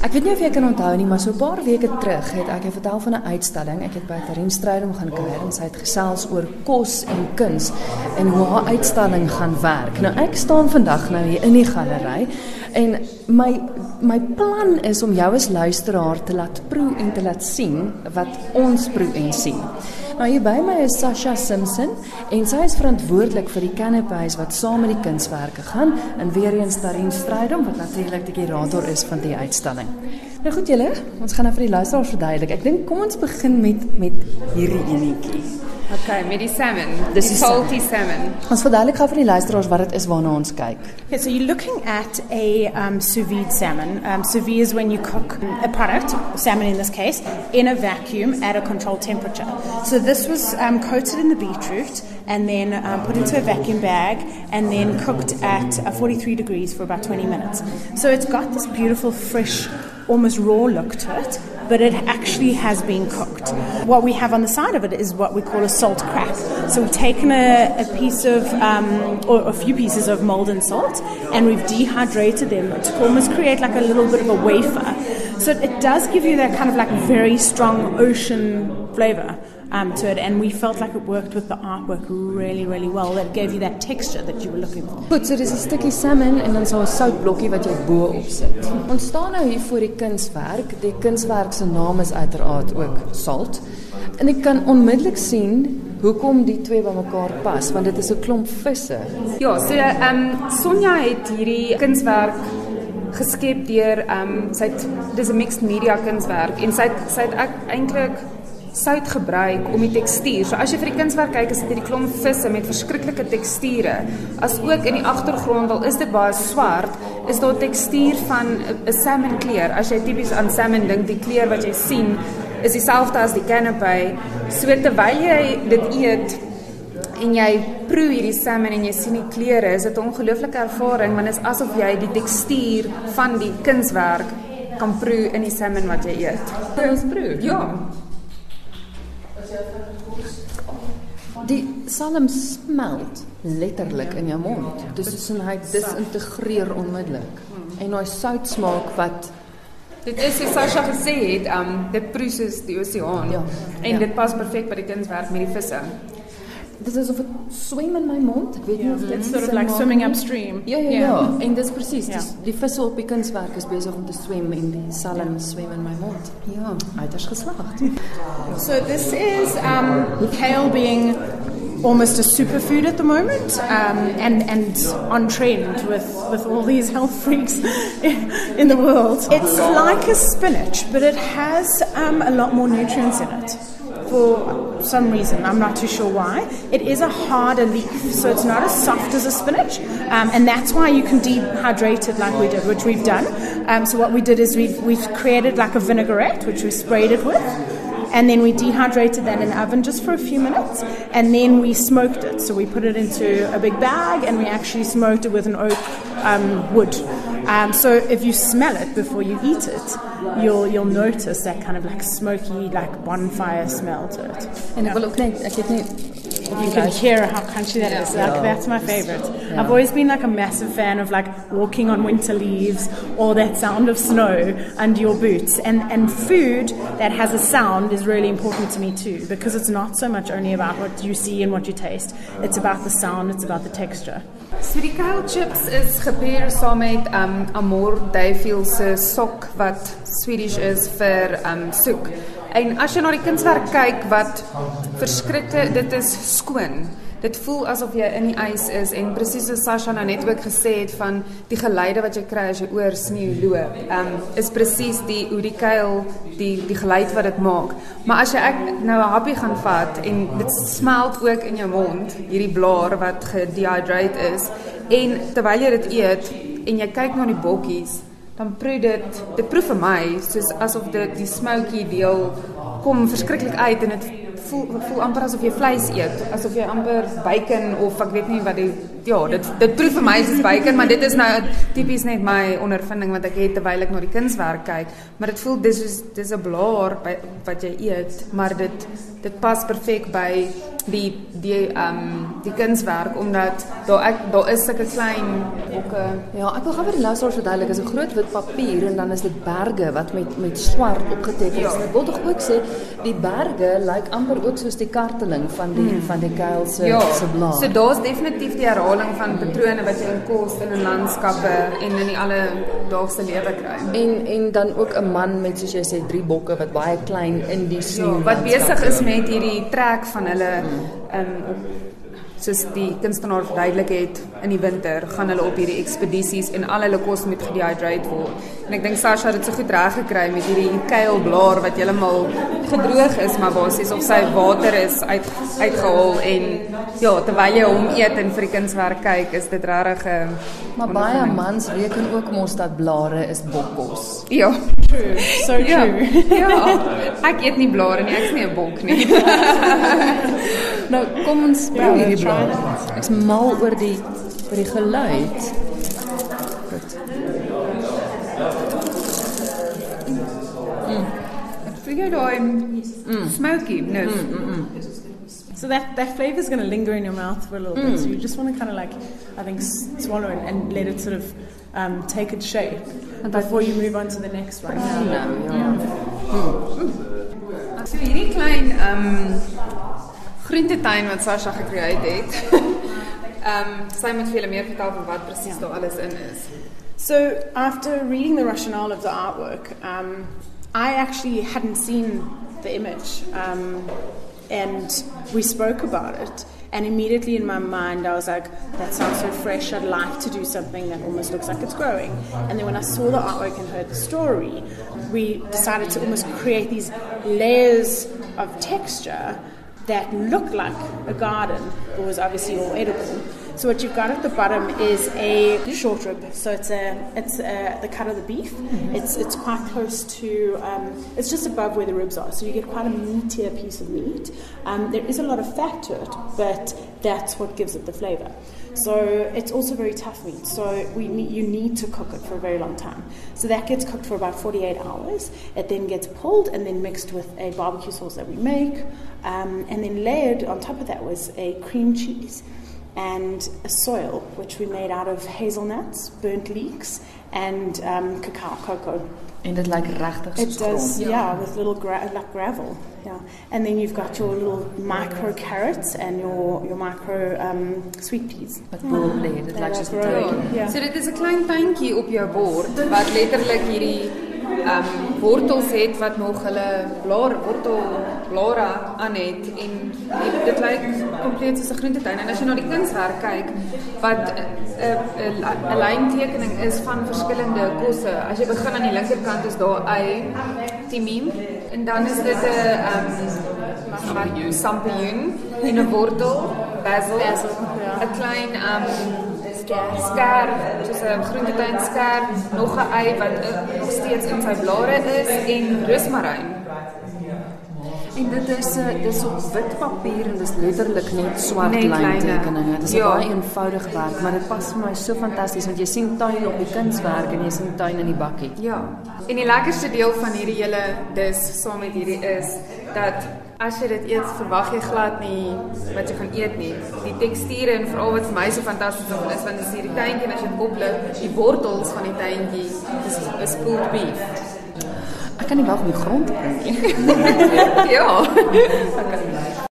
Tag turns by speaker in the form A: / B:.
A: Ek weet nie of jy kan onthou nie, maar so 'n paar weke terug het ek jou vertel van 'n uitstalling. Ek het by Karin Strydom gaan kuier en sy het gesels oor kos en kuns en hoe haar uitstalling gaan werk. Nou ek staan vandag nou hier in die galery en my my plan is om jou as luisteraar te laat proe en te laat sien wat ons proe en sien. Nou hier by my is Sasha Simpson en sy is verantwoordelik vir die canapés wat saam met die kunswerke gaan en weer eens Darren Strydom wat natuurlik die kurator is van die uitstalling. Nou goed julle, ons gaan nou vir die luisteraars verduidelik. Ek dink kom ons begin met met hierdie enetjie.
B: Okay, met die salmon.
A: Dis
B: die
A: die
B: salty salmon.
A: Ons verduidelik gou vir die luisteraars wat dit is waarna ons kyk.
C: Okay, so you're looking at a um, sous vide salmon. Um, sous vide is when you cook a product, salmon in this case, in a vacuum at a controlled temperature. So this was um, coated in the beetroot and then um, put into a vacuum bag and then cooked at uh, 43 degrees for about 20 minutes. So it's got this beautiful, fresh, almost raw look to it, but it actually has been cooked. What we have on the side of it is what we call a salt crack. So we've taken a, a piece of, um, or a few pieces of molten salt, and we've dehydrated them to almost create like a little bit of a wafer. So it does give you that kind of like very strong ocean flavor. Um, to it, and we felt like it worked with the artwork really, really well. That gave you that texture that you were looking for.
A: Goed, so dis 'n stukkie salmon en dan so 'n soutblokkie wat jy bo op sit. Ons staan nou hier voor die kunswerk. Die kunswerk se naam is uiteraard ook Salt. En ek kan onmiddellik sien hoekom die twee bymekaar pas, want dit is 'n klomp visse.
B: Ja, so ehm um, Sonja het hierdie kunswerk geskep deur ehm um, sy het dis 'n mixed media kunswerk en sy het, sy het ek eintlik sout gebruik om die tekstuur. So as jy vir die kunswerk kyk, is dit hierdie klomp visse met verskriklike teksture. As ook in die agtergrond, al is dit baie swart, is daar tekstuur van 'n salmon kleur. As jy tipies aan salmon dink, die kleur wat jy sien is dieselfde as die canapé. So terwyl jy dit eet en jy proe hierdie salmon en jy sien die kleure, is dit 'n ongelooflike ervaring want dit is asof jy die tekstuur van die kunswerk kan proe in die salmon wat jy eet.
A: Kan ons proe?
B: Ja.
A: Die salm smelt letterlik in jou mond. Dis soos hy disintegreer onmiddellik. En daai soutsmaak wat
B: Dit is soos Sasha gesê het, um dit proe soos die oseaan.
A: Ja.
B: En
A: Ja.
B: dit pas perfek by die kunswerk met die visse.
A: Dit is of dit swem in my mond. Ek weet nie of dit
C: It's sort of like swimming upstream.
A: Ja ja ja, en dis presies.
C: Ja.
A: dis- Die visse op die kunswerk is besig om te swem en die salm swem in my mond. Ja, uiters geslaagd.
C: So this is um, kale being almost a superfood at the moment, um, and and on trend with with all these health freaks in the world. It's like a spinach, but it has um, a lot more nutrients in it. For some reason, I'm not too sure why. It is a harder leaf, so it's not as soft as a spinach, um, and that's why you can dehydrate it like we did, which we've done. Um, so what we did is we've we've created like a vinaigrette, which we sprayed it with and then we dehydrated that in the oven just for a few minutes and then we smoked it so we put it into a big bag and we actually smoked it with an oak um, wood um, so if you smell it before you eat it you'll you'll notice that kind of like smoky like bonfire smell to it
A: En ek wil ook net ek het net
C: you can hear how crunchy that is. Like that's my favorite. I've always been like a massive fan of like walking on winter leaves or that sound of snow under your boots. And and food that has a sound is really important to me too because it's not so much only about what you see and what you taste. It's about the sound. It's about the texture.
B: So die kale chips is gepair saam met um Amor Duyfield se sok wat Swedish is vir um soek. En as jy na die kunswerk kyk wat verskrikte dit is skoon. Dit voel asof jy in die ys is en presies soos Sasha nou net ook gesê het van die geluide wat jy kry as jy oor sneeu loop. Um is presies die hoe die kuil die die geluid wat dit maak. Maar as jy ek nou 'n happie gaan vat en dit smelt ook in jou mond, hierdie blaar wat gedehydrate is en terwyl jy dit eet en jy kyk na die bokkies, dan proe dit dit proe vir my soos asof dit die smoky deel kom verskriklik uit en dit voel voel amper asof jy vleis eet, asof jy amper bacon of ek weet nie wat die ja, dit dit proe vir my soos bacon, maar dit is nou tipies net my ondervinding wat ek het terwyl ek na die kunswerk kyk, maar dit voel dis soos dis 'n blaar by, wat jy eet, maar dit dit pas perfek by die die ehm um, die kunswerk omdat daar ek daar is sulke klein bokke.
A: Ja, ek wil gou vir die luisteraars verduidelik, is 'n groot wit papier en dan is dit berge wat met met swart opgeteken is. Ja. Ek wil tog ook sê die berge lyk amper ook soos die karteling van die hmm. van die kuil se
B: ja.
A: se blaar.
B: So daar's definitief die herhaling van patrone wat jy in kos en in landskappe en in die alle daagse lewe kry.
A: En en dan ook 'n man met soos jy sê drie bokke wat baie klein in die sneeu
B: ja, wat besig is met hierdie trek van hulle ehm um, soos die kunstenaar verduidelik het in die winter gaan hulle op hierdie ekspedisies en al hulle kos moet gedehydrate word. En ek dink Sasha het dit so goed reg gekry met hierdie kuilblaar wat heeltemal gedroog is, maar basies of sy water is uit uitgehaal en ja, terwyl jy hom eet en vir die kunswerk kyk, is dit regtig 'n
A: Maar baie mans reken ook mos dat blare is bokkos.
B: Ja,
C: true. So ja. true.
B: Ja. ja. Ek eet nie blare nie, ek's nie 'n bok nie.
A: nou, kom ons probeer ja, hierdie blare. Ek's mal oor die oor die geluid. Goed.
B: Mm. Ek voel daai mm. smoky, no. Mm, mm, mm.
C: So that, that flavor is going to linger in your mouth for a little mm. bit. So you just want to kind of like, I think, swallow it and let it sort of um, take its shape before you move on to the next one.
A: Yeah. No, yeah. Mm.
B: So hierdie klein um groentetuin wat Sasha gecreate het. um sy moet vir julle meer vertel van wat presies yeah. daar alles in is.
C: So after reading the rationale of the artwork, um I actually hadn't seen the image. Um and we spoke about it. And immediately in my mind, I was like, that sounds so fresh. I'd like to do something that almost looks like it's growing. And then when I saw the artwork and heard the story, we decided to almost create these layers of texture that looked like a garden, but was obviously all edible. So what you've got at the bottom is a short rib. So it's a it's a, the cut of the beef. Mm-hmm. It's it's quite close to um, it's just above where the ribs are. So you get quite a meatier piece of meat. Um, there is a lot of fat to it, but that's what gives it the flavour. So it's also very tough meat. So we need, you need to cook it for a very long time. So that gets cooked for about 48 hours. It then gets pulled and then mixed with a barbecue sauce that we make, um, and then layered on top of that was a cream cheese and a soil which we made out of hazelnuts, burnt leeks, and um, cacao, cocoa.
A: And it like regtig
C: It does, yeah. yeah, with little gra- like gravel. Yeah, and then you've got your little micro carrots and your your micro um, sweet peas.
A: Wat boel lê, dit lyk soos 'n
B: tuin. Ja. So dit is 'n klein tuintjie op jou bord wat letterlik hierdie um, wortels het wat nog hulle blaar wortel blare aan het en dit, dit lyk kompleet soos 'n groentetuin en as jy na die kunswerk kyk wat 'n uh, 'n uh, lyntekening is van verskillende kosse. As jy begin aan die linkerkant is daar ei, timim en dan is dit 'n um, sampioen in 'n wortel, basil, 'n ja. klein um, skerp, soos 'n groentetuin skerp, nog 'n ei wat nog steeds in sy blare is en rosmaryn.
A: En dit is uh, dis op wit papier en dis letterlik net swart lyntekeninge. Dit is ja. baie eenvoudig werk, maar dit pas vir my so fantasties want jy sien tuin op die kunswerk en jy sien tuin in die bakkie.
B: Ja. En die lekkerste deel van hierdie hele dis saam met hierdie is dat as jy dit eet, verwag jy glad nie wat jy gaan eet nie. Die teksture en veral wat vir my so fantasties is, want dis hierdie tuintjie en as jy dit oplig, die wortels van die tuintjie, dis is pulled beef.
A: Ek kan nie wag om die grond te proe nie.
B: ja.